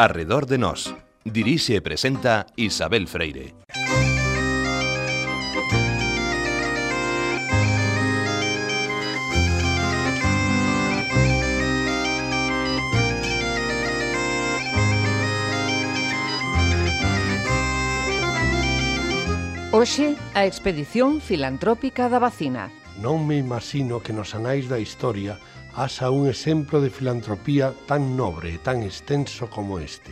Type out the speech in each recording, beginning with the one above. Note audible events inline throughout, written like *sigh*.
Arredor de Nós. Dirixe e presenta Isabel Freire. Hoxe, a expedición filantrópica da vacina. Non me imagino que nos anais da historia asa un exemplo de filantropía tan nobre e tan extenso como este.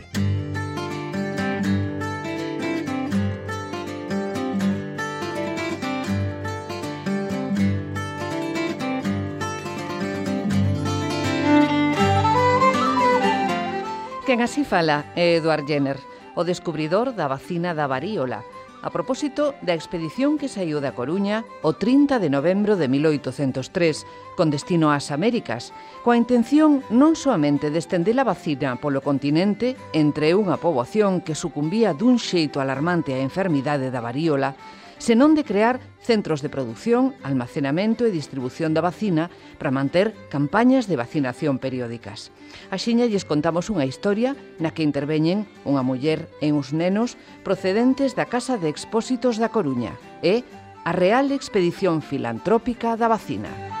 Quen así fala é Edward Jenner, o descubridor da vacina da varíola, a propósito da expedición que saiu da Coruña o 30 de novembro de 1803, con destino ás Américas, coa intención non soamente de estender a vacina polo continente entre unha poboación que sucumbía dun xeito alarmante á enfermidade da varíola, senón de crear centros de produción, almacenamento e distribución da vacina para manter campañas de vacinación periódicas. Axiña lles contamos unha historia na que interveñen unha muller e uns nenos procedentes da Casa de Expósitos da Coruña e a Real Expedición Filantrópica da Vacina.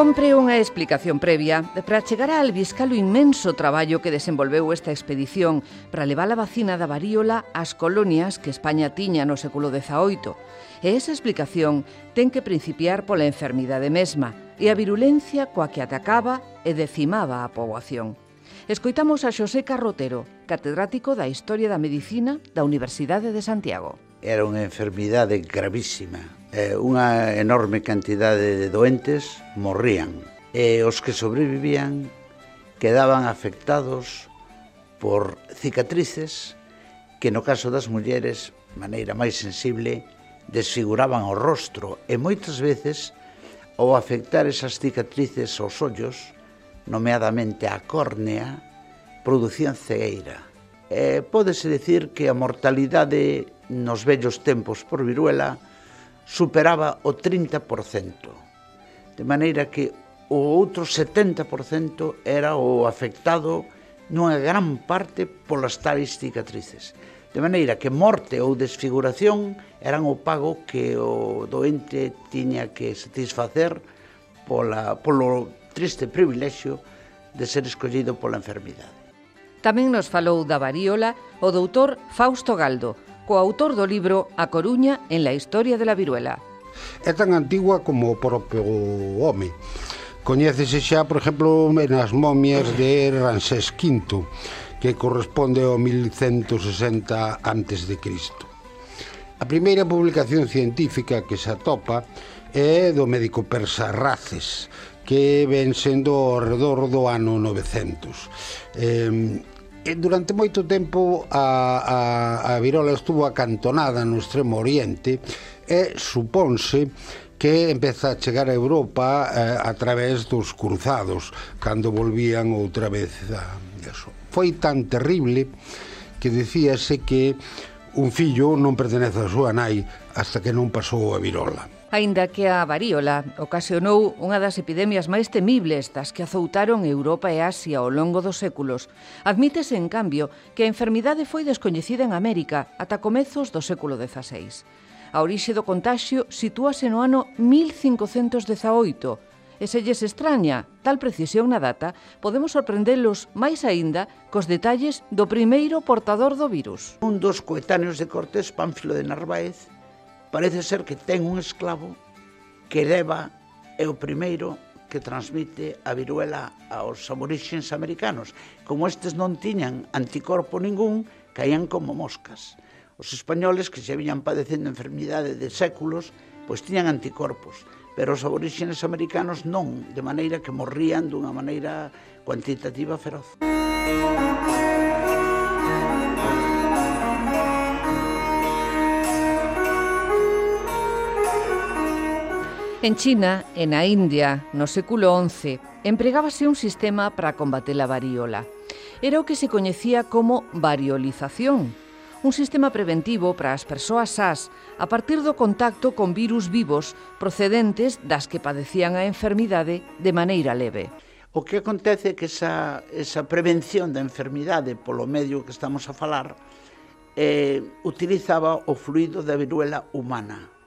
Compre unha explicación previa para chegar a o inmenso traballo que desenvolveu esta expedición para levar a vacina da varíola ás colonias que España tiña no século XVIII. E esa explicación ten que principiar pola enfermidade mesma e a virulencia coa que atacaba e decimaba a poboación. Escoitamos a Xosé Carrotero, catedrático da Historia da Medicina da Universidade de Santiago. Era unha enfermidade gravísima, eh, unha enorme cantidade de doentes morrían e os que sobrevivían quedaban afectados por cicatrices que no caso das mulleres, maneira máis sensible, desfiguraban o rostro e moitas veces ao afectar esas cicatrices aos ollos, nomeadamente a córnea, producían cegueira. E pódese decir que a mortalidade nos vellos tempos por viruela superaba o 30%, de maneira que o outro 70% era o afectado nunha gran parte polas tais cicatrices. De maneira que morte ou desfiguración eran o pago que o doente tiña que satisfacer pola, polo triste privilexio de ser escollido pola enfermidade. Tamén nos falou da varíola o doutor Fausto Galdo, co autor do libro A Coruña en la historia de la viruela. É tan antigua como o propio home. Coñécese xa, por exemplo, nas momias de Ramsés V, que corresponde ao 1160 antes de Cristo. A primeira publicación científica que se atopa é do médico persa Races, que ven sendo ao redor do ano 900. Eh, Eh, durante moito tempo a, a, a virola estuvo acantonada no extremo oriente e supónse que empeza a chegar a Europa eh, a través dos cruzados cando volvían outra vez a eso. Foi tan terrible que decíase que un fillo non pertenece a súa nai hasta que non pasou a virola. Aínda que a varíola ocasionou unha das epidemias máis temibles das que azoutaron Europa e Asia ao longo dos séculos, admítese, en cambio, que a enfermidade foi descoñecida en América ata comezos do século XVI. A orixe do contagio sitúase no ano 1518, e se lles extraña tal precisión na data, podemos sorprendelos máis aínda cos detalles do primeiro portador do virus. Un dos coetáneos de Cortés, Pánfilo de Narváez, parece ser que ten un esclavo que leva é o primeiro que transmite a viruela aos aborixens americanos. Como estes non tiñan anticorpo ningún, caían como moscas. Os españoles que se viñan padecendo enfermidade de séculos, pois tiñan anticorpos, pero os aborixenes americanos non, de maneira que morrían dunha maneira cuantitativa feroz. Música En China e na India, no século XI, empregábase un sistema para combater a variola. Era o que se coñecía como variolización, un sistema preventivo para as persoas sas a partir do contacto con virus vivos procedentes das que padecían a enfermidade de maneira leve. O que acontece é que esa, esa prevención da enfermidade polo medio que estamos a falar eh, utilizaba o fluido da viruela humana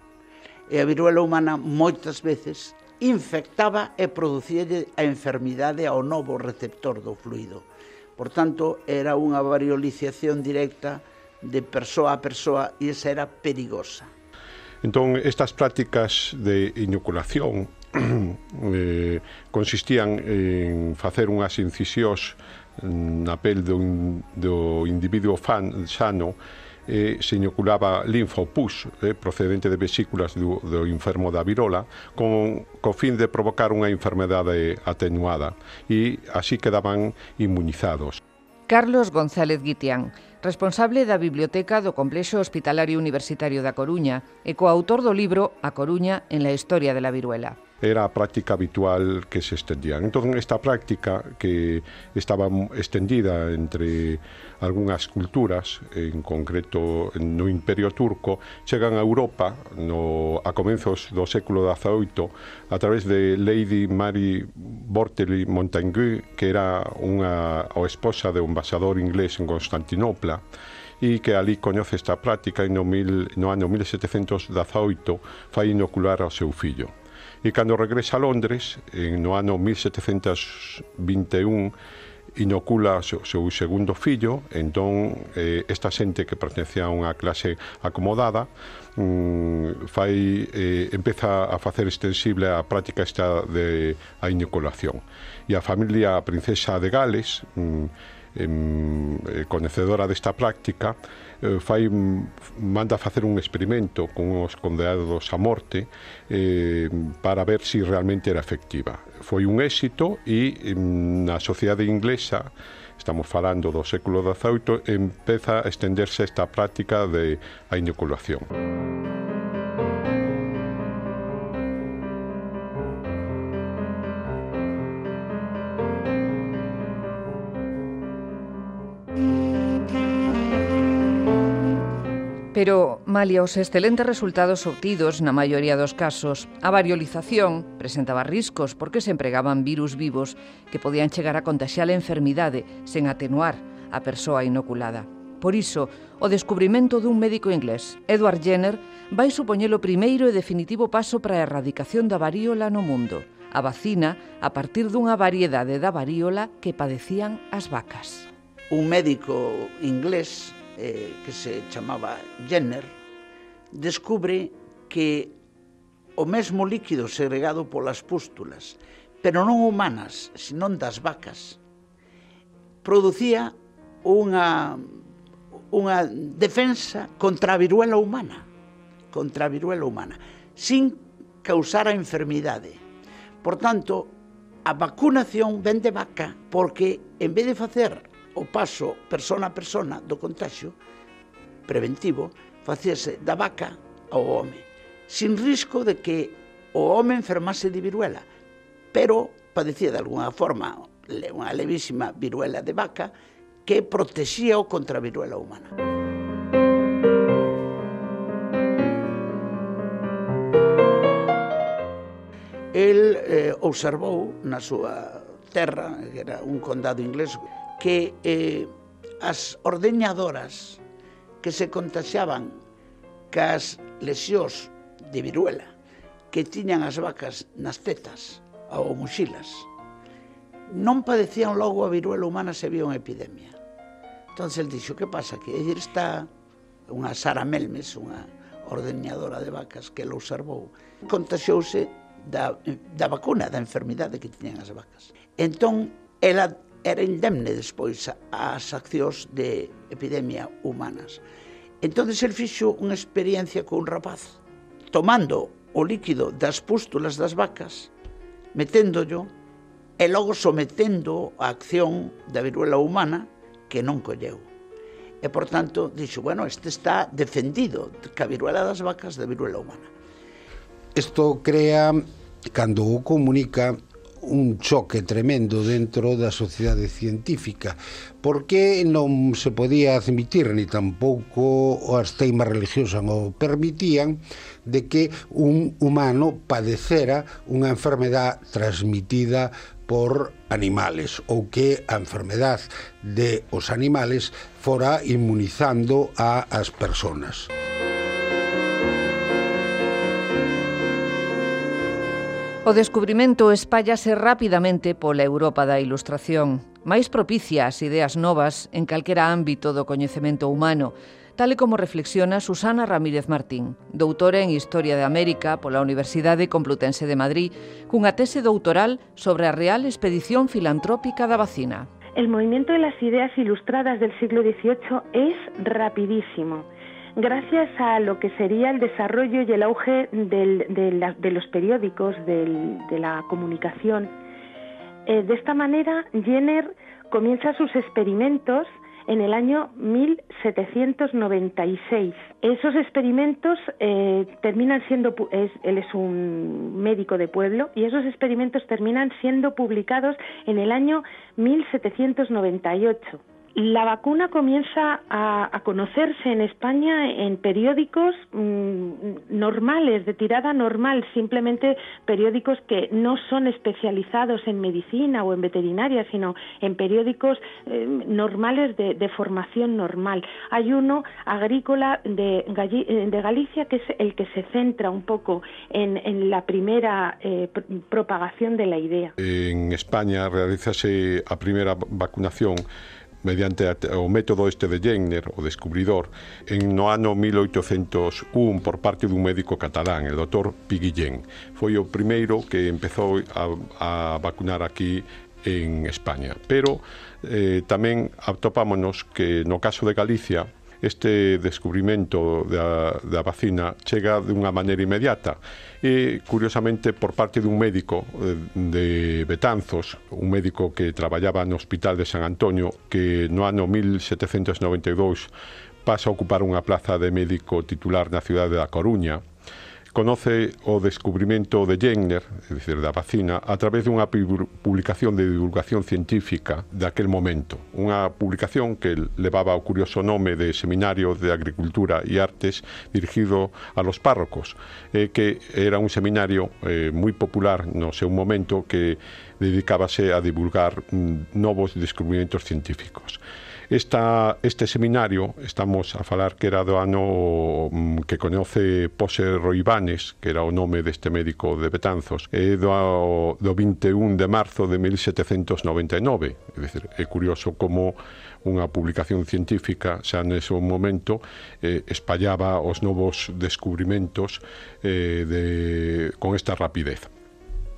e a viruela humana moitas veces infectaba e producíalle a enfermidade ao novo receptor do fluido. Por tanto, era unha varioliciación directa de persoa a persoa e esa era perigosa. Entón, estas prácticas de inoculación *clears throat* eh, consistían en facer unhas incisións na pel do, do individuo fan, sano eh, se inoculaba linfopus eh, procedente de vesículas do, do enfermo da virola con, co fin de provocar unha enfermedade atenuada e así quedaban inmunizados. Carlos González Guitián, responsable da Biblioteca do Complexo Hospitalario Universitario da Coruña e coautor do libro A Coruña en la historia de la viruela era a práctica habitual que se extendía. Entón, esta práctica que estaba extendida entre algunhas culturas, en concreto no Imperio Turco, chegan a Europa no, a comenzos do século XVIII a través de Lady Mary Borteley Montagu, que era unha o esposa de un embaixador inglés en Constantinopla, e que ali coñece esta práctica e no, mil, no ano 1718 fai inocular ao seu fillo. E cando regresa a Londres, en, no ano 1721, inocula o seu segundo fillo, entón eh, esta xente que pertenecía a unha clase acomodada mm, fai, eh, empeza a facer extensible a práctica esta de a inoculación. E a familia princesa de Gales, mm, em, eh, conhecedora desta práctica, eh, fai manda facer un experimento con os condenados a morte eh, para ver se si realmente era efectiva. Foi un éxito e na sociedade inglesa estamos falando do século XVIII, empeza a estenderse esta práctica de a inoculación. Pero, malia os excelentes resultados obtidos na maioría dos casos, a variolización presentaba riscos porque se empregaban virus vivos que podían chegar a contagiar a enfermidade sen atenuar a persoa inoculada. Por iso, o descubrimento dun médico inglés, Edward Jenner, vai supoñer o primeiro e definitivo paso para a erradicación da varíola no mundo, a vacina a partir dunha variedade da varíola que padecían as vacas. Un médico inglés eh, que se chamaba Jenner, descubre que o mesmo líquido segregado polas pústulas, pero non humanas, senón das vacas, producía unha, unha defensa contra a viruela humana, contra a viruela humana, sin causar a enfermidade. Por tanto, a vacunación vende vaca porque en vez de facer o paso persona a persona do contagio preventivo facíase da vaca ao home, sin risco de que o home enfermase de viruela, pero padecía de alguna forma unha levísima viruela de vaca que protexía o contra a viruela humana. El eh, observou na súa terra, que era un condado inglés, que eh, as ordeñadoras que se contaxaban cas lesións de viruela que tiñan as vacas nas tetas ou mochilas non padecían logo a viruela humana se había unha epidemia. Entón, el dixo, que pasa? Que aí está unha Sara Melmes, unha ordeñadora de vacas que lo observou. Contaxouse da, eh, da vacuna, da enfermidade que tiñan as vacas. Entón, ela era indemne despois ás accións de epidemia humanas. Entón, el fixo unha experiencia con un rapaz, tomando o líquido das pústulas das vacas, meténdollo e logo sometendo a acción da viruela humana que non colleu. E, por tanto, dixo, bueno, este está defendido ca viruela das vacas da viruela humana. Isto crea, cando o comunica, un choque tremendo dentro da sociedade científica porque non se podía admitir ni tampouco as teimas religiosas o permitían de que un humano padecera unha enfermedad transmitida por animales ou que a enfermedad de os animales fora inmunizando a as personas. Música O descubrimento espállase rapidamente pola Europa da Ilustración, máis propicia as ideas novas en calquera ámbito do coñecemento humano, tal e como reflexiona Susana Ramírez Martín, doutora en Historia de América pola Universidade Complutense de Madrid, cunha tese doutoral sobre a Real Expedición Filantrópica da Vacina. El movimiento de las ideas ilustradas del siglo XVIII es rapidísimo. Gracias a lo que sería el desarrollo y el auge de, los periódicos, de la comunicación. Eh, de esta manera, Jenner comienza sus experimentos en el año 1796. Esos experimentos eh, terminan siendo, él es un médico de pueblo, y esos experimentos terminan siendo publicados en el año 1798. La vacuna comienza a, conocerse en España en periódicos mm, normales, de tirada normal, simplemente periódicos que no son especializados en medicina o en veterinaria, sino en periódicos eh, normales de, formación normal. Hay uno agrícola de, de, Galicia que es el que se centra un poco en, la primera eh, propagación de la idea. En España realizase a primera vacunación mediante o método este de Jenner, o descubridor, en no ano 1801 por parte dun médico catalán, el doutor Piguillén. Foi o primeiro que empezou a, a vacunar aquí en España. Pero eh, tamén atopámonos que no caso de Galicia este descubrimento da, da vacina chega dunha maneira inmediata. E curiosamente por parte dun médico eh, de Betanzos, un médico que traballaba no Hospital de San Antonio que no ano 1792 pasa a ocupar unha plaza de médico titular na cidade da Coruña conoce o descubrimento de Jenner, é dicir, da vacina, a través dunha publicación de divulgación científica daquel momento. Unha publicación que levaba o curioso nome de Seminario de Agricultura e Artes dirigido a los párrocos, eh, que era un seminario eh, moi popular no seu momento que dedicábase a divulgar mm, novos descubrimentos científicos. Esta, este seminario, estamos a falar que era do ano mm, que conoce Pose Roibanes, que era o nome deste médico de Betanzos, é do, do 21 de marzo de 1799. É, dicir, é curioso como unha publicación científica xa nese momento eh, espallaba os novos descubrimentos eh, de, con esta rapidez.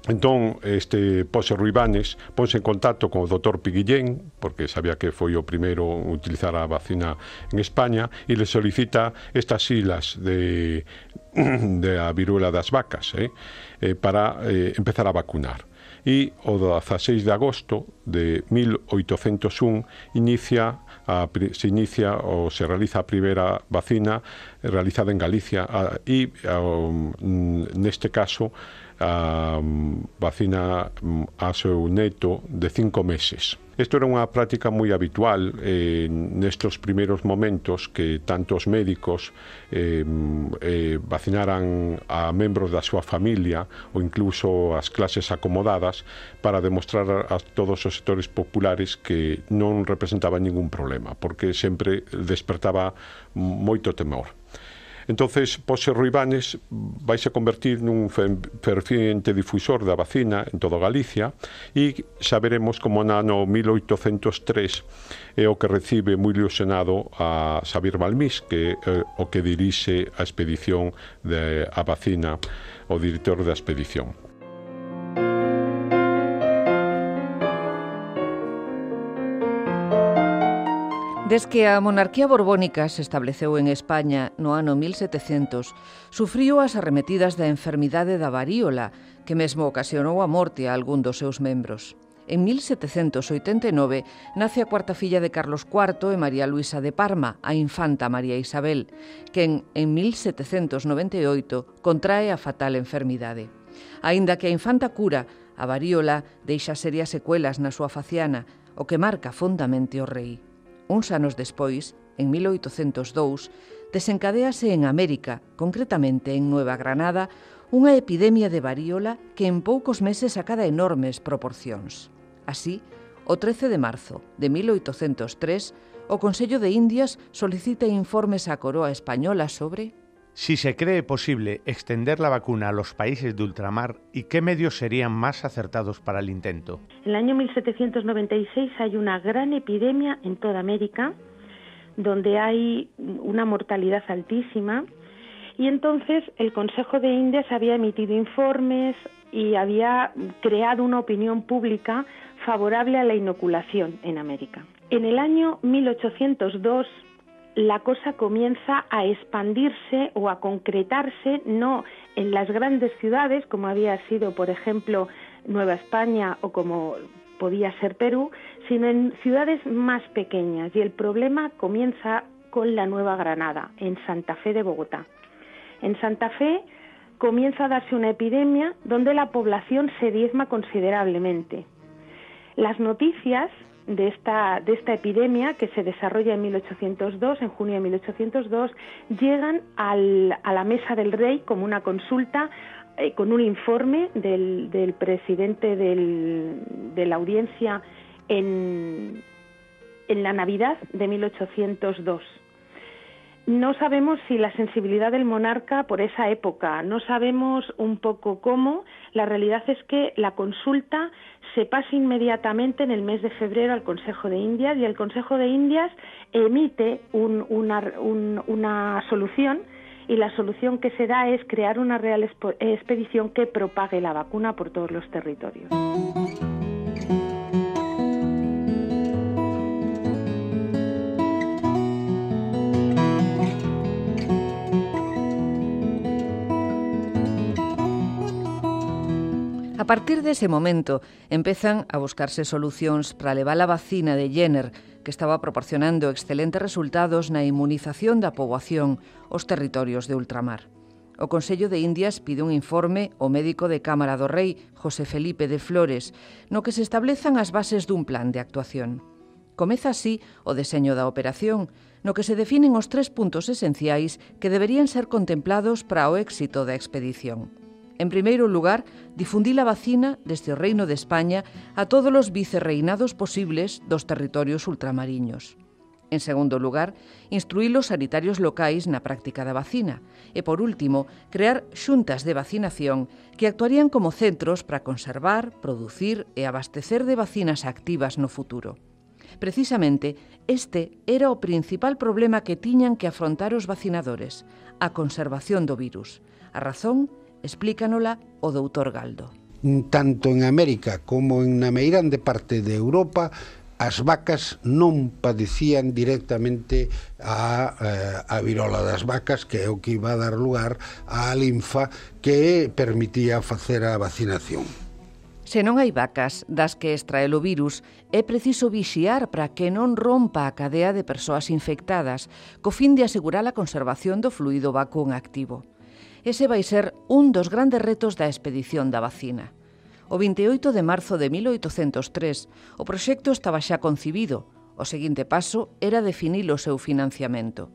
Entón, este Pose Ruibanes ponse en contacto con o doutor Piguillén, porque sabía que foi o primeiro a utilizar a vacina en España, e le solicita estas silas de, *clears throat* de a viruela das vacas eh, eh, para eh, empezar a vacunar. E o 16 de agosto de 1801 inicia a, se inicia ou se realiza a primeira vacina realizada en Galicia a, e a, neste caso a vacina mm, a seu neto de cinco meses. Isto era unha práctica moi habitual eh, nestos primeiros momentos que tantos médicos eh, mm, eh, vacinaran a membros da súa familia ou incluso as clases acomodadas para demostrar a todos os sectores populares que non representaba ningún problema, porque sempre despertaba moito temor entonces Pose Ruibanes vaise convertir nun ferviente difusor da vacina en todo Galicia e xa veremos como na ano 1803 é o que recibe moi ilusionado a Xavier Balmís, que é o que dirixe a expedición de a vacina o director da expedición. Desde a monarquía borbónica se estableceu en España no ano 1700, sufriu as arremetidas da enfermidade da varíola, que mesmo ocasionou a morte a algún dos seus membros. En 1789 nace a cuarta filla de Carlos IV e María Luisa de Parma, a infanta María Isabel, quen en 1798 contrae a fatal enfermidade. Aínda que a infanta cura, a varíola deixa serias secuelas na súa faciana, o que marca fondamente o rei. Uns anos despois, en 1802, desencadéase en América, concretamente en Nueva Granada, unha epidemia de varíola que en poucos meses acada enormes proporcións. Así, o 13 de marzo de 1803, o Consello de Indias solicita informes á coroa española sobre si se cree posible extender la vacuna a los países de ultramar y qué medios serían más acertados para el intento. En el año 1796 hay una gran epidemia en toda América donde hay una mortalidad altísima y entonces el Consejo de Indias había emitido informes y había creado una opinión pública favorable a la inoculación en América. En el año 1802 la cosa comienza a expandirse o a concretarse no en las grandes ciudades como había sido por ejemplo Nueva España o como podía ser Perú, sino en ciudades más pequeñas y el problema comienza con la Nueva Granada, en Santa Fe de Bogotá. En Santa Fe comienza a darse una epidemia donde la población se diezma considerablemente. Las noticias de esta, de esta epidemia que se desarrolla en 1802, en junio de 1802, llegan al, a la mesa del rey como una consulta eh, con un informe del, del presidente del, de la audiencia en, en la Navidad de 1802. No sabemos si la sensibilidad del monarca por esa época, no sabemos un poco cómo. La realidad es que la consulta se pasa inmediatamente en el mes de febrero al Consejo de Indias y el Consejo de Indias emite un, una, un, una solución y la solución que se da es crear una real expedición que propague la vacuna por todos los territorios. A partir dese momento empezan a buscarse solucións para levar a vacina de Jenner, que estaba proporcionando excelentes resultados na inmunización da poboación aos territorios de ultramar. O Consello de Indias pide un informe ao médico de Cámara do Rei, José Felipe de Flores, no que se establezan as bases dun plan de actuación. Comeza así o deseño da operación, no que se definen os tres puntos esenciais que deberían ser contemplados para o éxito da expedición. En primeiro lugar, difundí a vacina desde o Reino de España a todos os vicerreinados posibles dos territorios ultramariños. En segundo lugar, instruí os sanitarios locais na práctica da vacina e, por último, crear xuntas de vacinación que actuarían como centros para conservar, producir e abastecer de vacinas activas no futuro. Precisamente, este era o principal problema que tiñan que afrontar os vacinadores, a conservación do virus. A razón Explícanola o doutor Galdo. Mm, tanto en América como en na meirande parte de Europa as vacas non padecían directamente a, eh, a virola das vacas, que é o que iba a dar lugar á linfa que permitía facer a vacinación. Se non hai vacas das que extrae o virus, é preciso vixiar para que non rompa a cadea de persoas infectadas, co fin de asegurar a conservación do fluido vacuum activo. Ese vai ser un dos grandes retos da expedición da vacina. O 28 de marzo de 1803, o proxecto estaba xa concibido. O seguinte paso era definir o seu financiamento.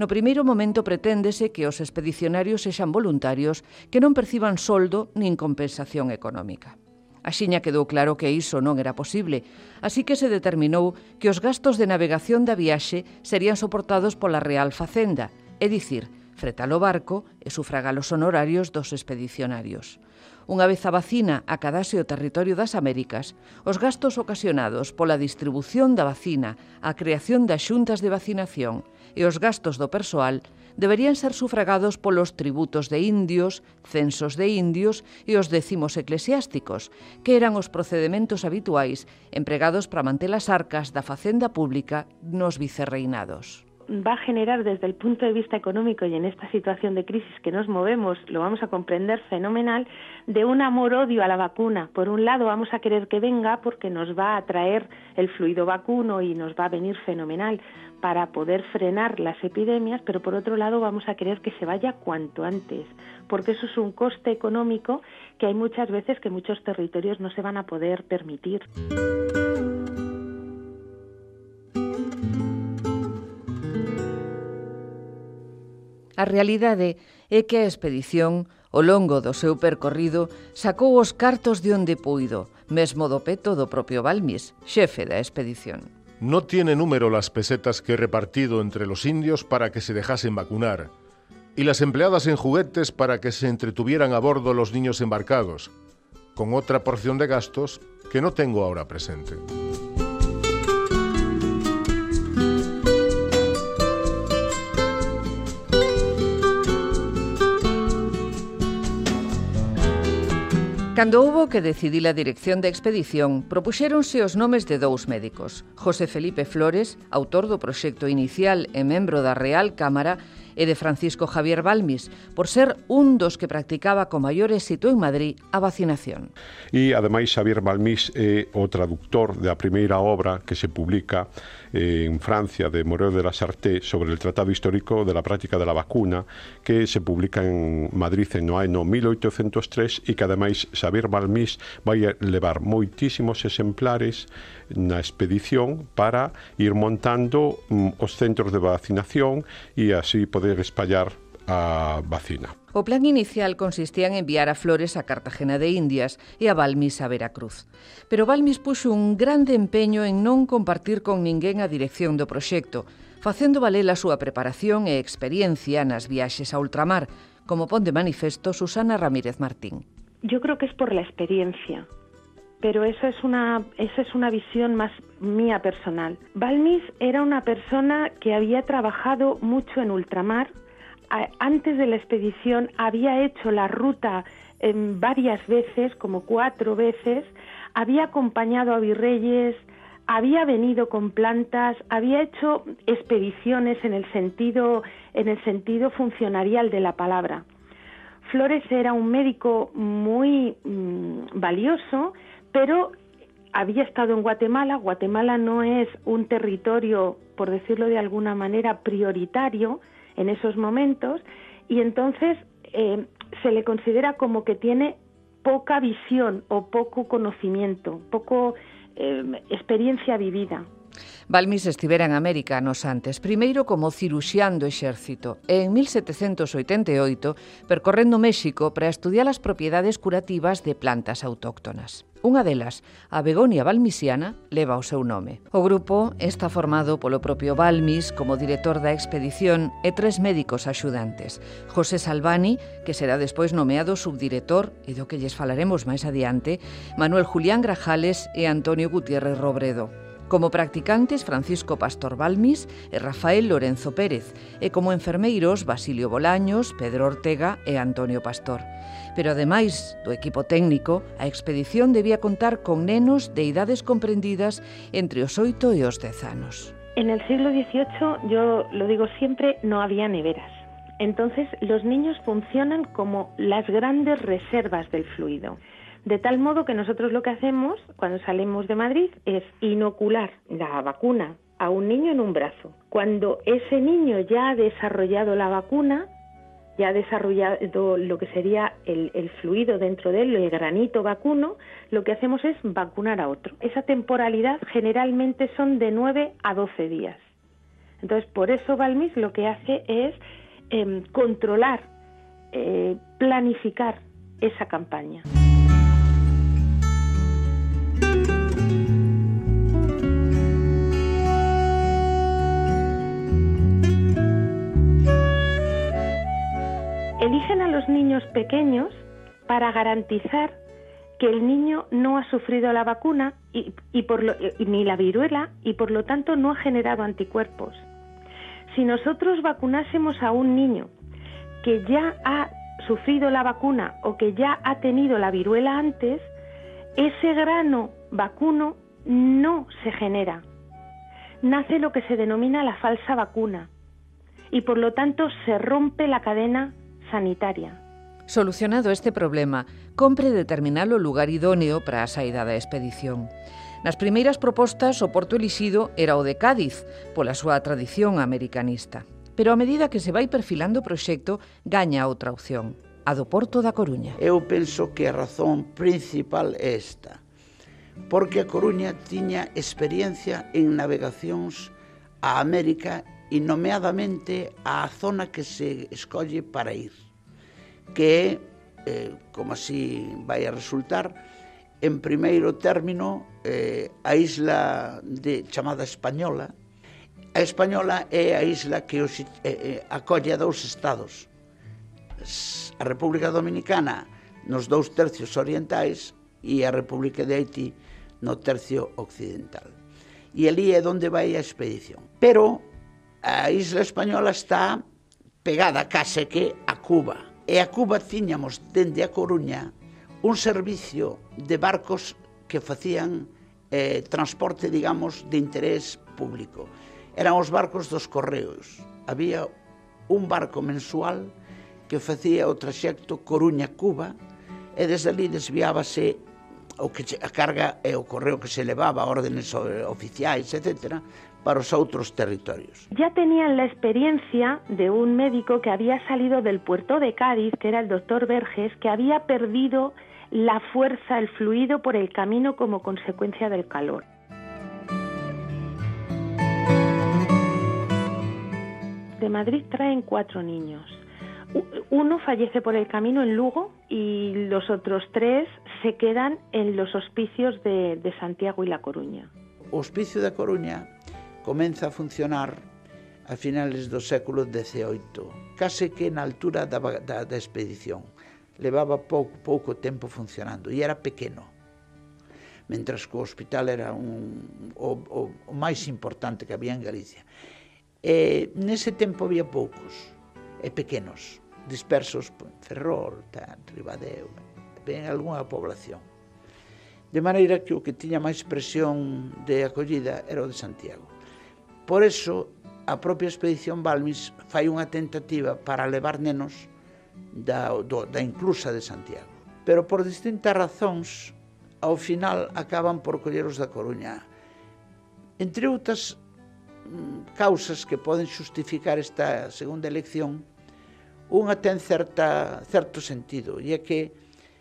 No primeiro momento preténdese que os expedicionarios sexan voluntarios que non perciban soldo nin compensación económica. Axiña quedou claro que iso non era posible, así que se determinou que os gastos de navegación da viaxe serían soportados pola Real Facenda, é dicir, fretar o barco e sufragar os honorarios dos expedicionarios. Unha vez a vacina acadase o territorio das Américas, os gastos ocasionados pola distribución da vacina, a creación das xuntas de vacinación e os gastos do persoal deberían ser sufragados polos tributos de indios, censos de indios e os decimos eclesiásticos, que eran os procedementos habituais empregados para manter as arcas da facenda pública nos vicerreinados. Va a generar desde el punto de vista económico y en esta situación de crisis que nos movemos, lo vamos a comprender fenomenal, de un amor-odio a la vacuna. Por un lado, vamos a querer que venga porque nos va a traer el fluido vacuno y nos va a venir fenomenal para poder frenar las epidemias, pero por otro lado vamos a querer que se vaya cuanto antes, porque eso es un coste económico que hay muchas veces que muchos territorios no se van a poder permitir. A realidade é que a expedición, ao longo do seu percorrido, sacou os cartos de onde puido, mesmo do peto do propio Balmis, xefe da expedición. No tiene número las pesetas que he repartido entre los indios para que se dejasen vacunar, y las empleadas en juguetes para que se entretuvieran a bordo los niños embarcados, con otra porción de gastos que no tengo ahora presente. Cando houbo que decidir a dirección da expedición, propuxéronse os nomes de dous médicos, José Felipe Flores, autor do proxecto inicial e membro da Real Cámara, e de Francisco Javier Balmis, por ser un dos que practicaba con maior éxito en Madrid a vacinación. E ademais Javier Balmis é o traductor da primeira obra que se publica eh, en Francia de Moreo de la Sarté sobre el Tratado Histórico de la Práctica de la Vacuna que se publica en Madrid en no ano 1803 e que ademais Xavier Balmis vai levar moitísimos exemplares na expedición para ir montando mm, os centros de vacinación e así poder espallar a vacina. O plan inicial consistía en enviar a Flores a Cartagena de Indias e a Balmis a Veracruz. Pero Balmis puxo un grande empeño en non compartir con ninguén a dirección do proxecto, facendo valer a súa preparación e experiencia nas viaxes a ultramar, como pon de manifesto Susana Ramírez Martín. Yo creo que es por la experiencia, pero eso es una, esa es una visión más mía personal. Balmis era una persona que había trabajado mucho en ultramar. Antes de la expedición había hecho la ruta en varias veces, como cuatro veces, había acompañado a virreyes, había venido con plantas, había hecho expediciones en el sentido, en el sentido funcionarial de la palabra. Flores era un médico muy mmm, valioso pero había estado en Guatemala. Guatemala no es un territorio, por decirlo de alguna manera, prioritario en esos momentos y entonces eh, se le considera como que tiene poca visión o poco conocimiento, poco eh, experiencia vivida. Balmis estivera en América nos antes, primeiro como ciruxián do exército e en 1788 percorrendo México para estudiar as propiedades curativas de plantas autóctonas. Unha delas, a Begonia Balmisiana, leva o seu nome. O grupo está formado polo propio Balmis como director da expedición e tres médicos axudantes. José Salvani, que será despois nomeado subdirector e do que lles falaremos máis adiante, Manuel Julián Grajales e Antonio Gutiérrez Robredo. Como practicantes, Francisco Pastor Balmis e Rafael Lorenzo Pérez, e como enfermeiros, Basilio Bolaños, Pedro Ortega e Antonio Pastor. Pero ademais do equipo técnico, a expedición debía contar con nenos de idades comprendidas entre os 8 e os 10 anos. En el siglo XVIII, yo lo digo siempre, no había neveras. Entonces, los niños funcionan como las grandes reservas del fluido. De tal modo que nosotros lo que hacemos cuando salimos de Madrid es inocular la vacuna a un niño en un brazo. Cuando ese niño ya ha desarrollado la vacuna, ya ha desarrollado lo que sería el, el, fluido dentro de él, el granito vacuno, lo que hacemos es vacunar a otro. Esa temporalidad generalmente son de 9 a 12 días. Entonces, por eso Balmis lo que hace es eh, controlar, planificar esa campaña. A los niños pequeños para garantizar que el niño no ha sufrido la vacuna y, ni la viruela y por lo tanto no ha generado anticuerpos. Si nosotros vacunásemos a un niño que ya ha sufrido la vacuna o que ya ha tenido la viruela antes, ese grano vacuno no se genera. nace lo que se denomina la falsa vacuna y por lo tanto se rompe la cadena sanitaria. Solucionado este problema, compre determinar o lugar idóneo para a saída da expedición. Nas primeiras propostas, o porto elixido era o de Cádiz, pola súa tradición americanista. Pero a medida que se vai perfilando o proxecto, gaña outra opción, a do Porto da Coruña. Eu penso que a razón principal é esta, porque a Coruña tiña experiencia en navegacións a América e nomeadamente á zona que se escolle para ir, que é, eh, como así vai a resultar, en primeiro término eh, a isla de chamada Española, A Española é a isla que os, eh, eh, acolle a dous estados, a República Dominicana nos dous tercios orientais e a República de Haití no tercio occidental. E ali é onde vai a expedición. Pero a isla española está pegada case que a Cuba. E a Cuba tiñamos dende a Coruña un servicio de barcos que facían eh, transporte, digamos, de interés público. Eran os barcos dos correos. Había un barco mensual que facía o traxecto Coruña-Cuba e desde ali desviábase o que a carga e o correo que se levaba, órdenes eh, oficiais, etc., para os outros territorios. Ya tenían la experiencia de un médico que había salido del puerto de Cádiz, que era el doctor Verges, que había perdido la fuerza, el fluido por el camino como consecuencia del calor. De Madrid traen cuatro niños uno fallece por el camino en Lugo y los otros tres se quedan en los hospicios de, de Santiago y La Coruña. Hospicio da Coruña comeza a funcionar a finales do século XVIII, case que na altura da, da, da expedición. Levaba pouco, pouco tempo funcionando e era pequeno. Mentras que o hospital era un, o, o, o máis importante que había en Galicia. E nese tempo había poucos e pequenos, dispersos en Ferrol, tal, Ribadeo, ben algunha población. De maneira que o que tiña máis presión de acollida era o de Santiago. Por eso, a propia expedición Balmis fai unha tentativa para levar nenos da, do, da inclusa de Santiago. Pero por distintas razóns, ao final acaban por colleros da Coruña. Entre outras mm, causas que poden xustificar esta segunda elección, unha ten certa, certo sentido, e é que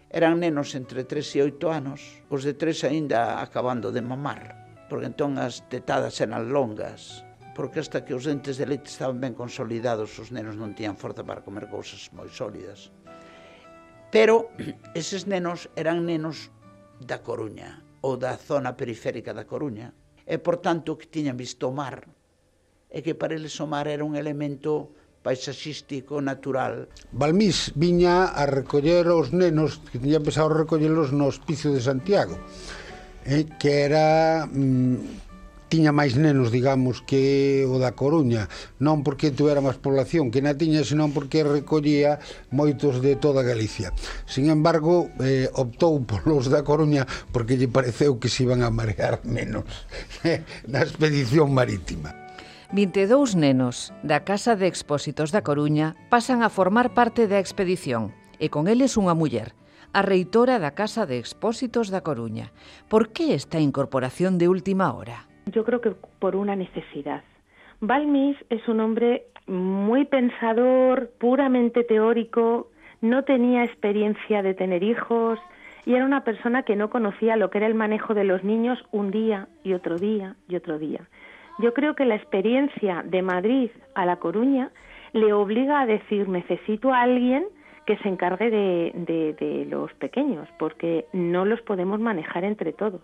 eran nenos entre 3 e 8 anos, os de 3 aínda acabando de mamar porque entón as tetadas eran longas, porque hasta que os dentes de leite estaban ben consolidados, os nenos non tían forza para comer cousas moi sólidas. Pero *clears throat* eses nenos eran nenos da Coruña, ou da zona periférica da Coruña, e, por tanto, que tiñan visto o mar, e que para eles o mar era un elemento paisaxístico natural. Balmís viña a recoller os nenos que tiña empezado a recollelos no hospicio de Santiago eh, que era mm, tiña máis nenos, digamos, que o da Coruña, non porque tuvera máis población que na tiña, senón porque recollía moitos de toda Galicia. Sin embargo, eh, optou polos da Coruña porque lle pareceu que se iban a marear menos *laughs* na expedición marítima. 22 nenos da Casa de Expósitos da Coruña pasan a formar parte da expedición e con eles unha muller, a reitora da Casa de Expósitos da Coruña. Por que esta incorporación de última hora? Yo creo que por una necesidad. Balmis es un hombre muy pensador, puramente teórico, no tenía experiencia de tener hijos y era una persona que no conocía lo que era el manejo de los niños un día y otro día y otro día. Yo creo que la experiencia de Madrid a La Coruña le obliga a decir necesito a alguien que se encargue de, de, de los pequeños, porque no los podemos manejar entre todos.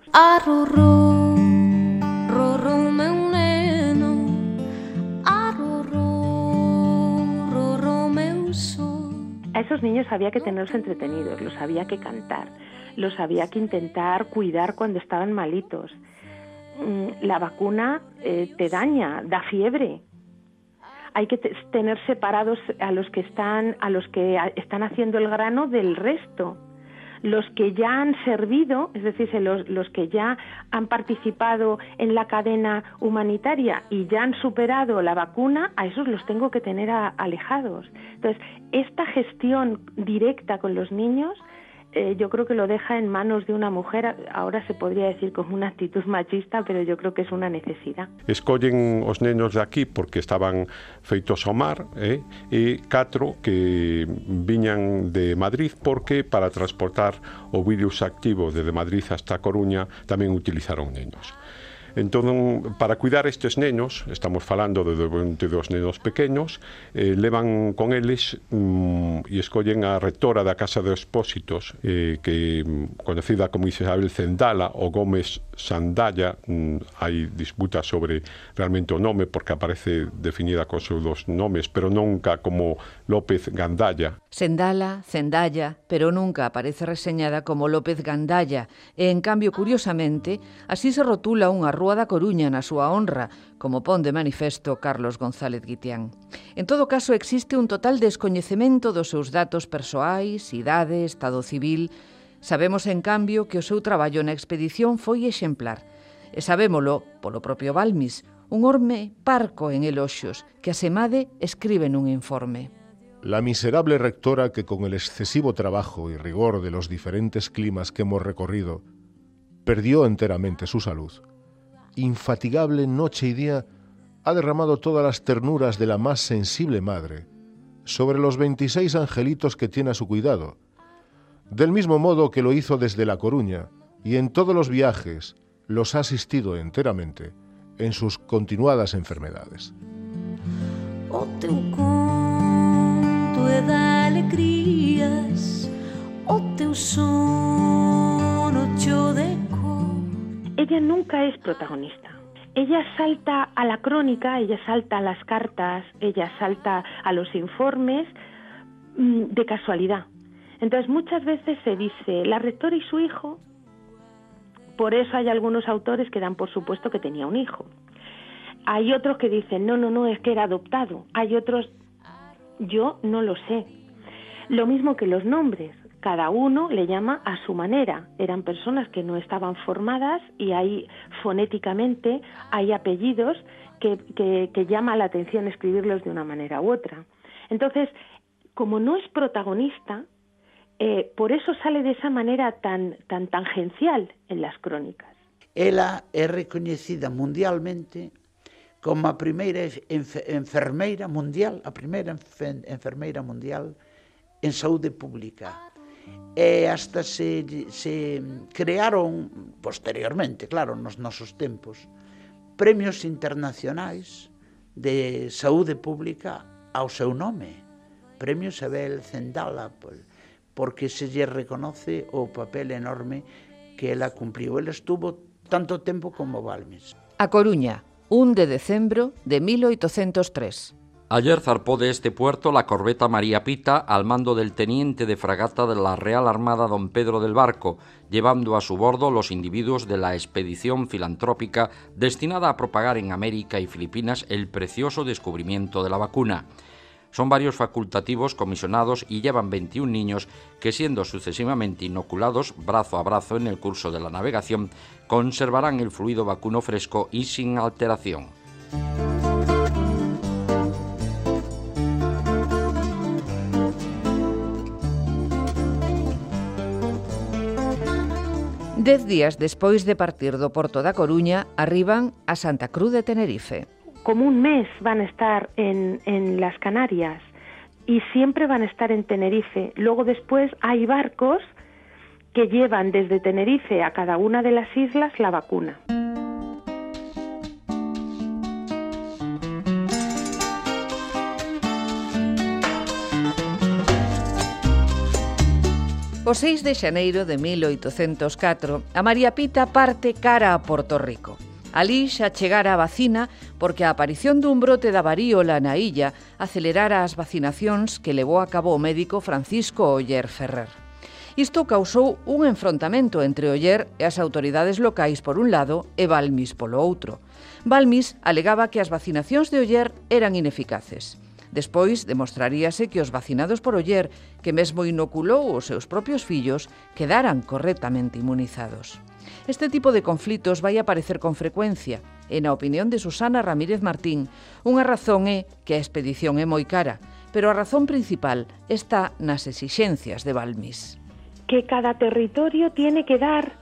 A esos niños había que tenerlos entretenidos, los había que cantar, los había que intentar cuidar cuando estaban malitos. Mm, la vacuna eh, te daña, da fiebre. Hay que tener separados a los que están a los que están haciendo el grano del resto, los que ya han servido, es decir, los, los, que ya han participado en la cadena humanitaria y ya han superado la vacuna, a esos los tengo que tener alejados. Entonces, esta gestión directa con los niños eh, yo creo que lo deja en manos de una mujer, ahora se podría decir como una actitud machista, pero yo creo que es una necesidad. Escollen os nenos de aquí porque estaban feitos ao mar, eh? e catro que viñan de Madrid porque para transportar o virus activo desde Madrid hasta Coruña tamén utilizaron nenos. Entón, para cuidar estes nenos, estamos falando de, de, dos nenos pequenos, eh, levan con eles mm, e escollen a rectora da Casa de Expósitos, eh, que mm, conocida como Isabel Zendala ou Gómez Sandalla, mm, hai disputa sobre realmente o nome, porque aparece definida con seus dos nomes, pero nunca como López Gandalla. Sendala, Zendaya, pero nunca aparece reseñada como López Gandalla, e en cambio, curiosamente, así se rotula unha rúa da Coruña na súa honra, como pon de manifesto Carlos González Guitián. En todo caso, existe un total descoñecemento dos seus datos persoais, idade, estado civil... Sabemos, en cambio, que o seu traballo na expedición foi exemplar. E sabémolo polo propio Balmis, un orme parco en eloxios que asemade escribe nun informe. La miserable rectora que con el excesivo trabajo y rigor de los diferentes climas que hemos recorrido, perdió enteramente su salud infatigable noche y día, ha derramado todas las ternuras de la más sensible madre sobre los 26 angelitos que tiene a su cuidado, del mismo modo que lo hizo desde La Coruña y en todos los viajes los ha asistido enteramente en sus continuadas enfermedades. O o de ella nunca es protagonista. Ella salta a la crónica, ella salta a las cartas, ella salta a los informes mm, de casualidad. Entonces muchas veces se dice, la rectora y su hijo, por eso hay algunos autores que dan por supuesto que tenía un hijo. Hay otros que dicen, no, no, no, es que era adoptado. Hay otros, yo no lo sé. Lo mismo que los nombres cada uno le llama a su manera. Eran personas que no estaban formadas y hay fonéticamente hay apellidos que, que, llama la atención escribirlos de una manera u otra. Entonces, como no es protagonista, eh, por eso sale de esa manera tan, tan tangencial en las crónicas. Ela é reconhecida mundialmente como a primeira enfermeira mundial, a primeira enfermeira mundial en saúde pública. E hasta se, se crearon, posteriormente, claro, nos nosos tempos, premios internacionais de saúde pública ao seu nome. Premio Isabel Zendala, porque se lle reconoce o papel enorme que ela cumpliu. Ela estuvo tanto tempo como Balmes. A Coruña, 1 de decembro de 1803. Ayer zarpó de este puerto la corbeta María Pita al mando del teniente de fragata de la Real Armada don Pedro del Barco, llevando a su bordo los individuos de la expedición filantrópica destinada a propagar en América y Filipinas el precioso descubrimiento de la vacuna. Son varios facultativos comisionados y llevan 21 niños que, siendo sucesivamente inoculados brazo a brazo en el curso de la navegación, conservarán el fluido vacuno fresco y sin alteración. Dez días despois de partir do Porto da Coruña, arriban a Santa Cruz de Tenerife. Como un mes van a estar en, las Canarias y siempre van a estar en Tenerife. Luego después hay barcos que llevan desde Tenerife a cada una de las islas la vacuna. O 6 de xaneiro de 1804, a María Pita parte cara a Porto Rico. Alí xa chegara a vacina porque a aparición dun brote da varíola na illa acelerara as vacinacións que levou a cabo o médico Francisco Oller Ferrer. Isto causou un enfrontamento entre Oller e as autoridades locais por un lado e Balmis polo outro. Balmis alegaba que as vacinacións de Oller eran ineficaces. Despois demostraríase que os vacinados por Oller, que mesmo inoculou os seus propios fillos, quedaran correctamente inmunizados. Este tipo de conflitos vai aparecer con frecuencia, e na opinión de Susana Ramírez Martín, unha razón é que a expedición é moi cara, pero a razón principal está nas exixencias de Balmis. Que cada territorio tiene que dar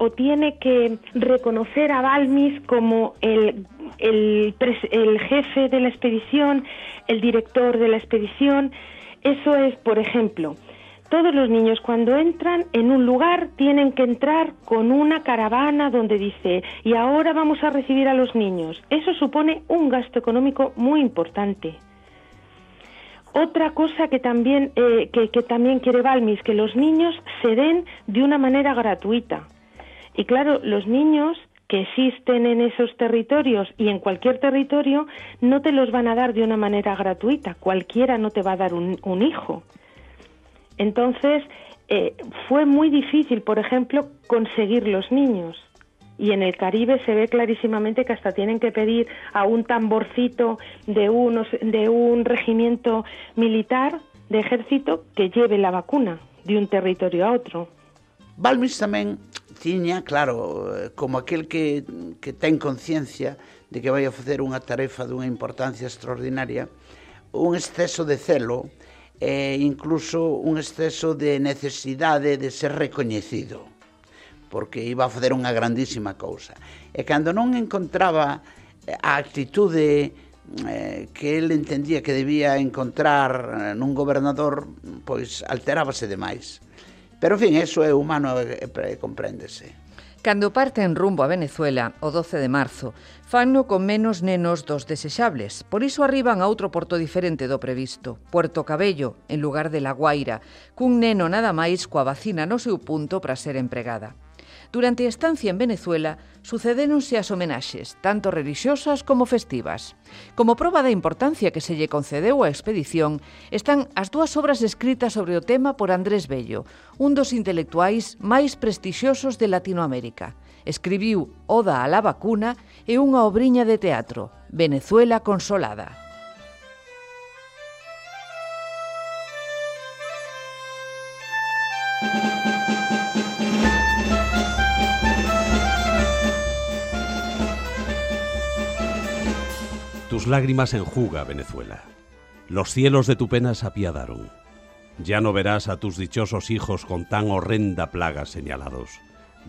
o tiene que reconocer a Balmis como el, el, jefe de la expedición, el director de la expedición. Eso es, por ejemplo, todos los niños cuando entran en un lugar tienen que entrar con una caravana donde dice, y ahora vamos a recibir a los niños. Eso supone un gasto económico muy importante. Otra cosa que también, eh, que, que también quiere Balmis, que los niños se den de una manera gratuita. Y claro, los niños que existen en esos territorios y en cualquier territorio no te los van a dar de una manera gratuita. Cualquiera no te va a dar un, un hijo. Entonces, eh, fue muy difícil, por ejemplo, conseguir los niños. Y en el Caribe se ve clarísimamente que hasta tienen que pedir a un tamborcito de, unos, de un regimiento militar, de ejército, que lleve la vacuna de un territorio a otro. Balmis tamén tiña, claro, como aquel que, que ten conciencia de que vai a facer unha tarefa dunha importancia extraordinaria, un exceso de celo e incluso un exceso de necesidade de ser recoñecido porque iba a facer unha grandísima cousa. E cando non encontraba eh, a actitude eh, que el entendía que debía encontrar eh, nun gobernador, pois alterábase demais. Pero, en fin, eso é humano e compréndese. Cando parten rumbo a Venezuela o 12 de marzo, fanno con menos nenos dos desexables, por iso arriban a outro porto diferente do previsto, Puerto Cabello, en lugar de La Guaira, cun neno nada máis coa vacina no seu punto para ser empregada. Durante a estancia en Venezuela sucedéronse as homenaxes, tanto religiosas como festivas. Como proba da importancia que se lle concedeu á expedición, están as dúas obras escritas sobre o tema por Andrés Bello, un dos intelectuais máis prestixiosos de Latinoamérica. Escribiu Oda a la vacuna e unha obriña de teatro, Venezuela consolada. Tus lágrimas enjuga, Venezuela. Los cielos de tu pena se apiadaron. Ya no verás a tus dichosos hijos con tan horrenda plaga señalados.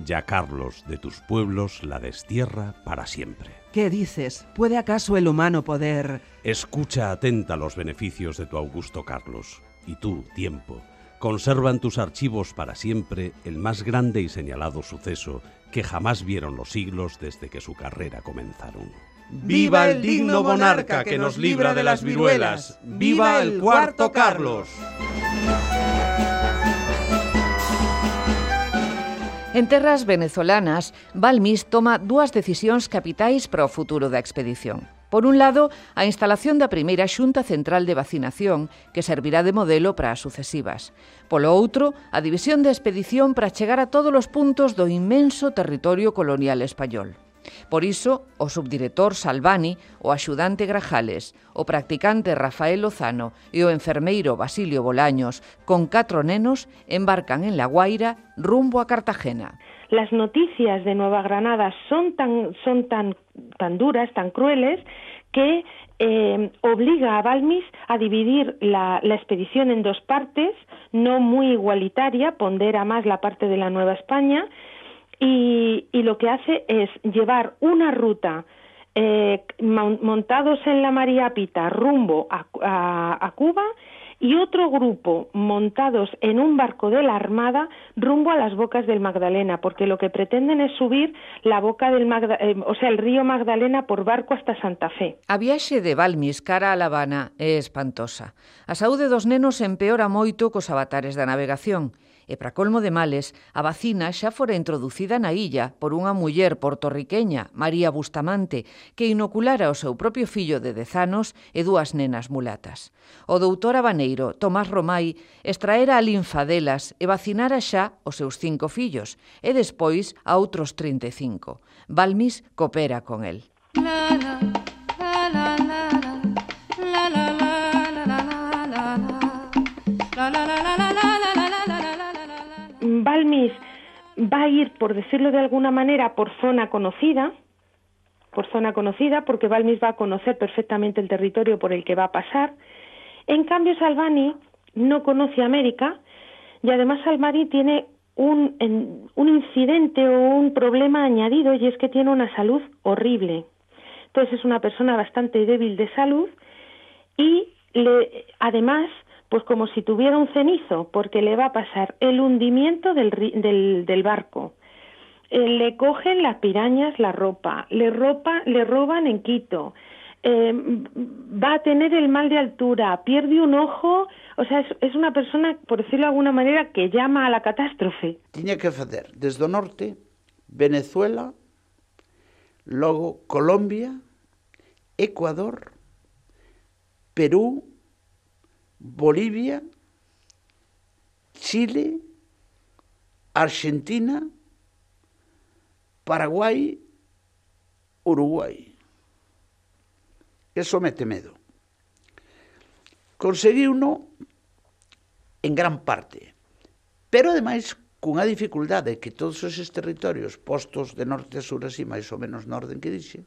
Ya Carlos de tus pueblos la destierra para siempre. ¿Qué dices? ¿Puede acaso el humano poder... Escucha atenta los beneficios de tu augusto Carlos. Y tú, tiempo, conserva en tus archivos para siempre el más grande y señalado suceso que jamás vieron los siglos desde que su carrera comenzaron. Viva el digno monarca que nos libra de las viruelas. Viva el cuarto Carlos. En terras venezolanas, Balmis toma dúas decisións capitais para o futuro da expedición. Por un lado, a instalación da primeira xunta central de vacinación, que servirá de modelo para as sucesivas. Polo outro, a división da expedición para chegar a todos os puntos do inmenso territorio colonial español. Por iso, o subdirector Salvani, o axudante Grajales, o practicante Rafael Lozano e o enfermeiro Basilio Bolaños, con catro nenos, embarcan en La Guaira rumbo a Cartagena. Las noticias de Nueva Granada son tan, son tan, tan duras, tan crueles, que eh, obliga a Balmis a dividir la, la, expedición en dos partes, no muy igualitaria, pondera más la parte de la Nueva España y, y lo que hace es llevar una ruta eh, montados en la María Pita rumbo a, a, a, Cuba y otro grupo montados en un barco de la Armada rumbo a las bocas del Magdalena, porque lo que pretenden es subir la boca del Magda eh, o sea, el río Magdalena por barco hasta Santa Fe. A viaxe de Balmis cara a La Habana é espantosa. A saúde dos nenos empeora moito cos avatares da navegación E para colmo de males, a vacina xa fora introducida na illa por unha muller portorriqueña, María Bustamante, que inoculara o seu propio fillo de 10 anos e dúas nenas mulatas. O doutor Abaneiro, Tomás Romai extraera a linfa delas e vacinara xa os seus cinco fillos e despois a outros 35. Balmis coopera con el. Claro. Va a ir, por decirlo de alguna manera, por zona conocida, por zona conocida, porque Balmis va a conocer perfectamente el territorio por el que va a pasar. En cambio, Salvani no conoce América y además Salvani tiene un, un incidente o un problema añadido y es que tiene una salud horrible. Entonces es una persona bastante débil de salud y le, además, pues como si tuviera un cenizo, porque le va a pasar el hundimiento del, del, del barco. Eh, le cogen las pirañas la ropa, le, ropa, le roban en Quito, eh, va a tener el mal de altura, pierde un ojo, o sea, es, una persona, por decirlo de alguna manera, que llama a la catástrofe. Tiña que facer desde norte, Venezuela, logo Colombia, Ecuador, Perú, Bolivia, Chile, Argentina, Paraguai, Uruguai. Eso mete medo. Conseguiuno en gran parte, pero ademais cunha dificultade que todos esos territorios postos de norte a sur así máis ou menos no orden que dixe,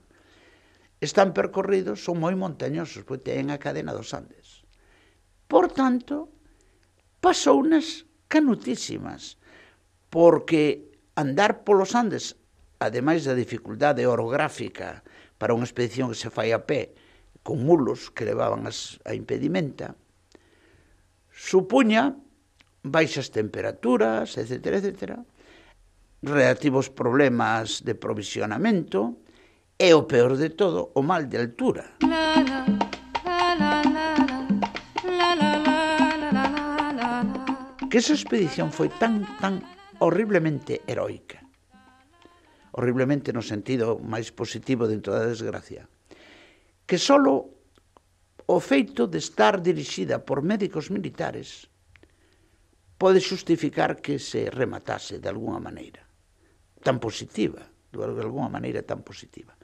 están percorridos, son moi montañosos, pois ten a cadena dos Andes. Por tanto, pasou unas canutísimas, porque andar polos Andes, ademais da dificultade orográfica para unha expedición que se fai a pé, con mulos que levaban as, a impedimenta, supuña baixas temperaturas, etc., etc., relativos problemas de provisionamento e o peor de todo, o mal de altura. Na, na. que esa expedición foi tan, tan horriblemente heroica, horriblemente no sentido máis positivo dentro da desgracia, que solo o feito de estar dirixida por médicos militares pode xustificar que se rematase de alguna maneira tan positiva, de alguna maneira tan positiva.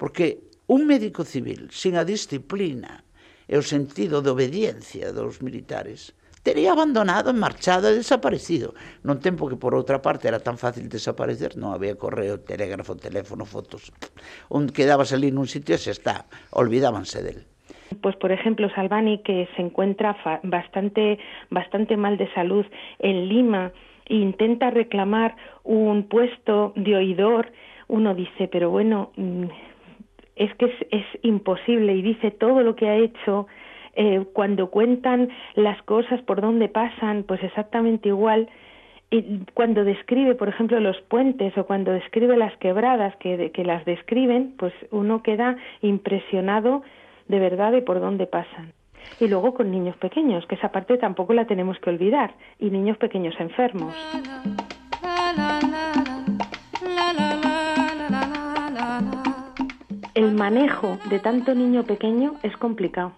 Porque un médico civil sin a disciplina e o sentido de obediencia dos militares tería abandonado, marchado e desaparecido. Non tempo que, por outra parte, era tan fácil desaparecer, non había correo, telégrafo, teléfono, fotos. Un quedabas ali nun sitio e xa está, olvidábanse del. Pues por ejemplo Salvani que se encuentra bastante bastante mal de salud en Lima e intenta reclamar un puesto de oidor, uno dice, pero bueno, mm, es que es imposible y dice todo lo que ha hecho eh, cuando cuentan las cosas por dónde pasan, pues exactamente igual. Y cuando describe, por ejemplo, los puentes o cuando describe las quebradas que, que las describen, pues uno queda impresionado de verdad de por dónde pasan. Y luego con niños pequeños, que esa parte tampoco la tenemos que olvidar, y niños pequeños enfermos. El manejo de tanto niño pequeño es complicado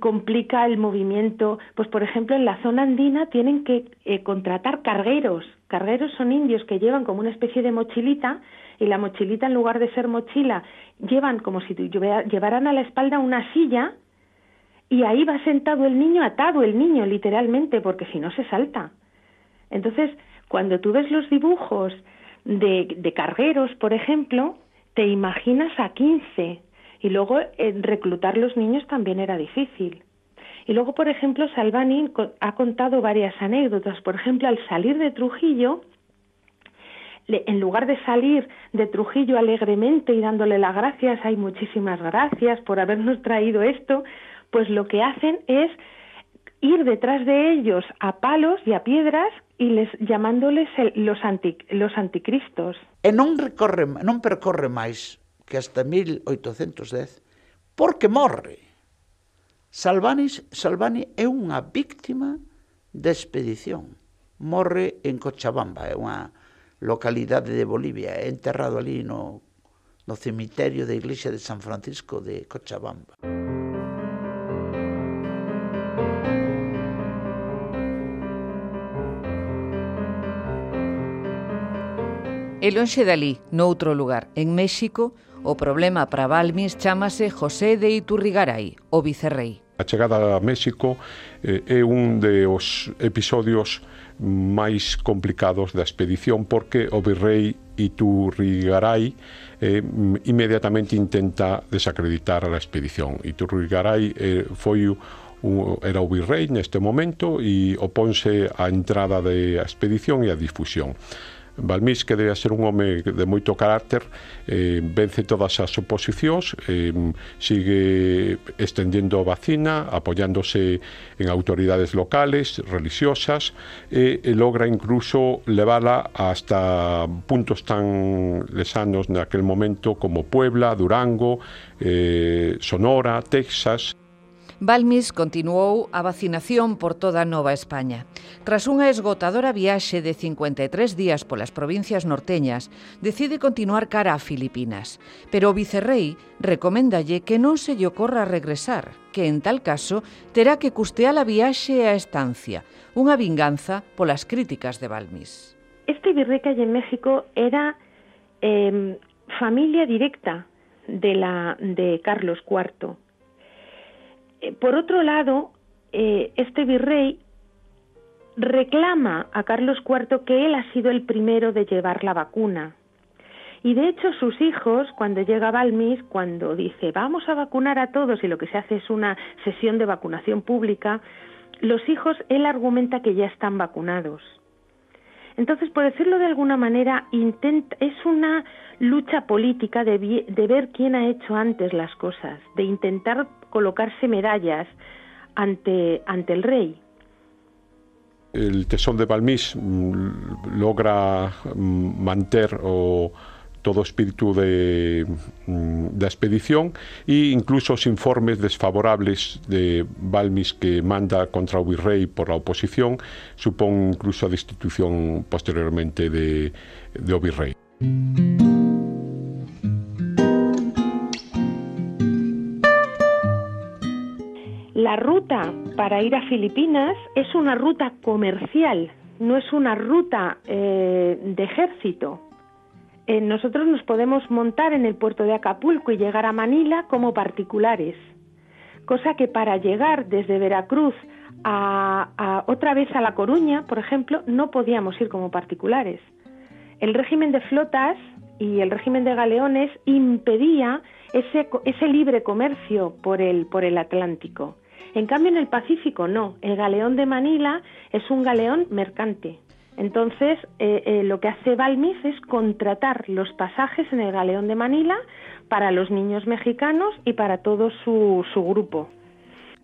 complica el movimiento. Pues, por ejemplo, en la zona andina tienen que eh, contratar cargueros. Cargueros son indios que llevan como una especie de mochilita y la mochilita, en lugar de ser mochila, llevan como si llevaran a la espalda una silla y ahí va sentado el niño, atado el niño, literalmente, porque si no se salta. Entonces, cuando tú ves los dibujos de, de cargueros, por ejemplo, te imaginas a 15 y luego eh, reclutar los niños también era difícil. Y luego, por ejemplo, Salvani ha contado varias anécdotas. Por ejemplo, al salir de Trujillo, en lugar de salir de Trujillo alegremente y dándole las gracias, hay muchísimas gracias por habernos traído esto, pues lo que hacen es ir detrás de ellos a palos y a piedras y les llamándoles el, los, anti, los anticristos. E recorre, que hasta 1810, porque morre. Salvani, Salvani é unha víctima de expedición. Morre en Cochabamba, é unha localidade de Bolivia, é enterrado ali no, no cemiterio da Iglesia de San Francisco de Cochabamba. E lonxe dali, noutro lugar, en México, O problema para Balmis chámase José de Iturrigaray, o vicerrei. A chegada a México eh, é un de os episodios máis complicados da expedición porque o virrei Iturrigaray eh, inmediatamente intenta desacreditar a expedición. Iturrigaray eh, foi era o virrei neste momento e oponse á entrada da expedición e á difusión. Balmís, que debe ser un home de moito carácter, eh, vence todas as oposicións, eh, sigue estendendo a vacina, apoiándose en autoridades locales, religiosas, e, e logra incluso levala hasta puntos tan lesanos naquel momento como Puebla, Durango, eh, Sonora, Texas. Balmis continuou a vacinación por toda Nova España. Tras unha esgotadora viaxe de 53 días polas provincias norteñas, decide continuar cara a Filipinas. Pero o vicerrei recoméndalle que non se lle ocorra regresar, que en tal caso terá que custear a viaxe e a estancia, unha vinganza polas críticas de Balmis. Este virrei que en México era eh, familia directa de, la, de Carlos IV por otro lado, eh, este virrey reclama a Carlos IV que él ha sido el primero de llevar la vacuna. Y de hecho sus hijos, cuando llega Balmis, cuando dice vamos a vacunar a todos y lo que se hace es una sesión de vacunación pública, los hijos, él argumenta que ya están vacunados. Entonces, por decirlo de alguna manera, intenta, es una lucha política de, de ver quién ha hecho antes las cosas, de intentar colocarse medallas ante, ante el rey. El tesón de Balmís mm, logra mm, manter o todo espírito de, mm, da expedición e incluso os informes desfavorables de Balmis que manda contra o virrei por a oposición supón incluso a destitución posteriormente de, de o. La ruta para ir a Filipinas es una ruta comercial, no es una ruta eh, de ejército. Eh, nosotros nos podemos montar en el puerto de Acapulco y llegar a Manila como particulares, cosa que para llegar desde Veracruz a, otra vez a La Coruña, por ejemplo, no podíamos ir como particulares. El régimen de flotas y el régimen de galeones impedía ese, libre comercio por el Atlántico. En cambio, en el Pacífico no. El galeón de Manila es un galeón mercante. Entonces, eh, eh, lo que hace Balmis es contratar los pasajes en el galeón de Manila para los niños mexicanos y para todo su, grupo.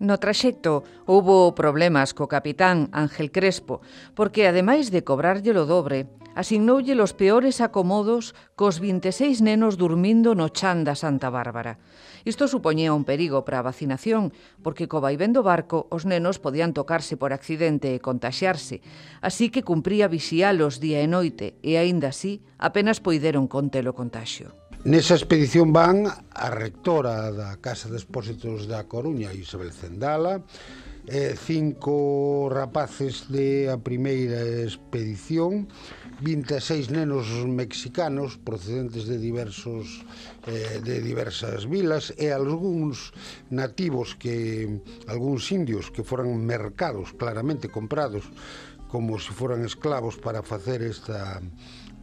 No traxecto houbo problemas co capitán Ángel Crespo, porque ademais de cobrarlle o dobre, asignoulle os peores acomodos cos 26 nenos dormindo no chan da Santa Bárbara. Isto supoñía un perigo para a vacinación, porque co vaivén do barco os nenos podían tocarse por accidente e contaxiarse, así que cumpría vixialos día e noite e aínda así apenas poideron conter o contaxio. Nesa expedición van a rectora da Casa de Expósitos da Coruña, Isabel Zendala, eh, cinco rapaces de a primeira expedición, 26 nenos mexicanos procedentes de diversos eh, de diversas vilas e algúns nativos que algúns indios que foran mercados, claramente comprados como se foran esclavos para facer esta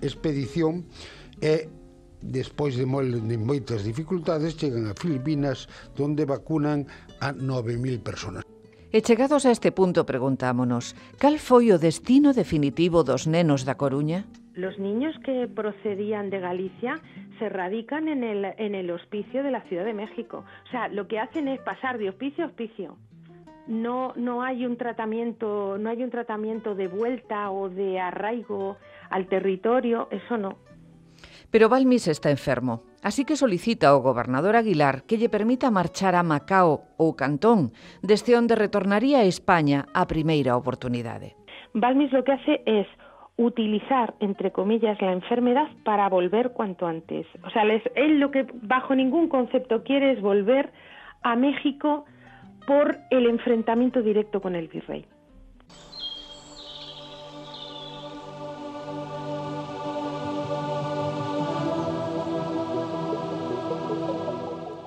expedición e despois de, moi, de moitas dificultades chegan a Filipinas donde vacunan a 9.000 personas. E chegados a este punto preguntámonos, cal foi o destino definitivo dos nenos da Coruña? Los niños que procedían de Galicia se radican en el, en el hospicio de la Ciudad de México. O sea, lo que hacen es pasar de hospicio a hospicio. No, no hay un tratamiento, no hay un tratamiento de vuelta o de arraigo al territorio, eso no. Pero Balmis está enfermo, así que solicita ao gobernador Aguilar que lle permita marchar a Macao ou Cantón, desde onde retornaría a España a primeira oportunidade. Balmis lo que hace es utilizar, entre comillas, la enfermedad para volver cuanto antes. O sea, les, él lo que bajo ningún concepto quiere es volver a México por el enfrentamiento directo con el virrey.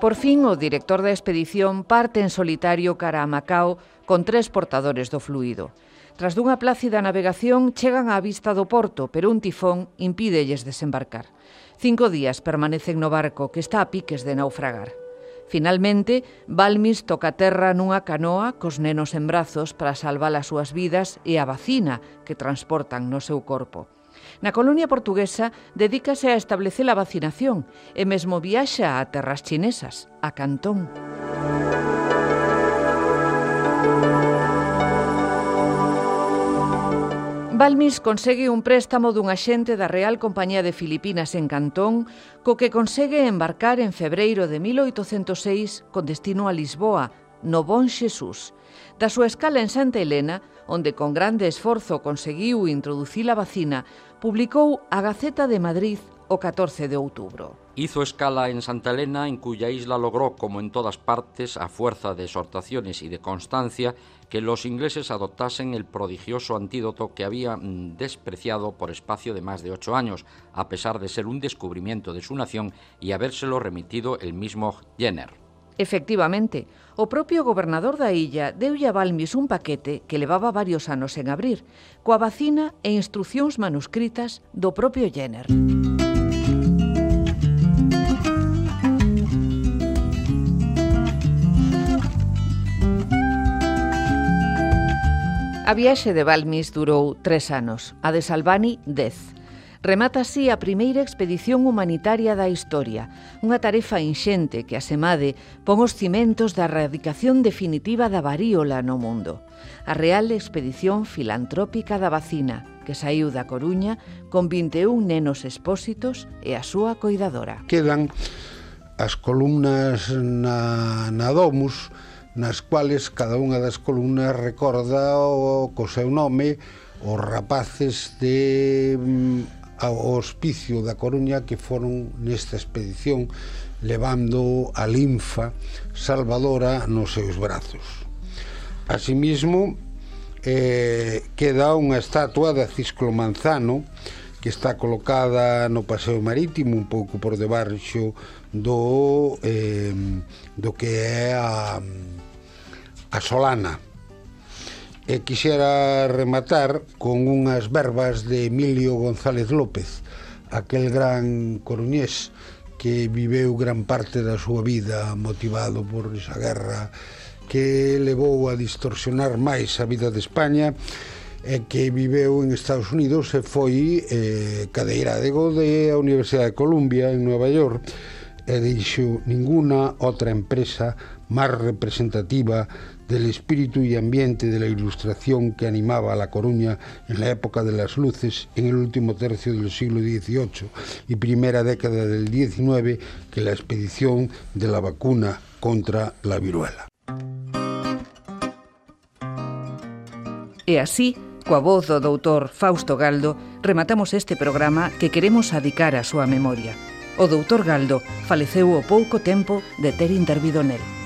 Por fin, o director da expedición parte en solitario cara a Macao con tres portadores do fluido. Tras dunha plácida navegación, chegan á vista do porto, pero un tifón impídelles desembarcar. Cinco días permanecen no barco, que está a piques de naufragar. Finalmente, Balmis toca terra nunha canoa cos nenos en brazos para salvar as súas vidas e a vacina que transportan no seu corpo. Na colonia portuguesa dedícase a establecer a vacinación e mesmo viaxa a terras chinesas, a Cantón. Balmis consegue un préstamo dun axente da Real Compañía de Filipinas en Cantón, co que consegue embarcar en febreiro de 1806 con destino a Lisboa, no Bon Xesús, Da escala en Santa Helena, onde con grande esforzo conseguiu introducir a vacina, publicou a Gaceta de Madrid o 14 de outubro. Hizo escala en Santa Elena, en cuya isla logró, como en todas partes, a fuerza de exhortaciones y de constancia, que los ingleses adoptasen el prodigioso antídoto que habían despreciado por espacio de más de ocho años, a pesar de ser un descubrimiento de su nación y habérselo remitido el mismo Jenner. Efectivamente, o propio gobernador da illa deulle a Balmis un paquete que levaba varios anos en abrir, coa vacina e instruccións manuscritas do propio Jenner. A viaxe de Balmis durou tres anos, a de Salvani, dez. Remata así a primeira expedición humanitaria da historia, unha tarefa inxente que, a semade, pon os cimentos da erradicación definitiva da varíola no mundo. A Real Expedición Filantrópica da Vacina, que saiu da Coruña con 21 nenos expósitos e a súa coidadora. Quedan as columnas na, na Domus, nas cuales cada unha das columnas recorda o, co seu nome os rapaces de mm, ao hospicio da Coruña que foron nesta expedición levando a linfa salvadora nos seus brazos. Asimismo, eh, queda unha estatua de Cisclo Manzano que está colocada no Paseo Marítimo un pouco por debaixo do, eh, do que é a, a Solana e quixera rematar con unhas verbas de Emilio González López, aquel gran coruñés que viveu gran parte da súa vida motivado por esa guerra que levou a distorsionar máis a vida de España e que viveu en Estados Unidos e foi eh, cadeirádego da Universidade de Columbia en Nueva York e dixo ninguna outra empresa máis representativa del espíritu y ambiente de la ilustración que animaba a La Coruña en la época de las luces en el último tercio del siglo XVIII y primera década del XIX que la expedición de la vacuna contra la viruela. E así, coa voz do doutor Fausto Galdo, rematamos este programa que queremos adicar a súa memoria. O doutor Galdo faleceu ao pouco tempo de ter intervido nel.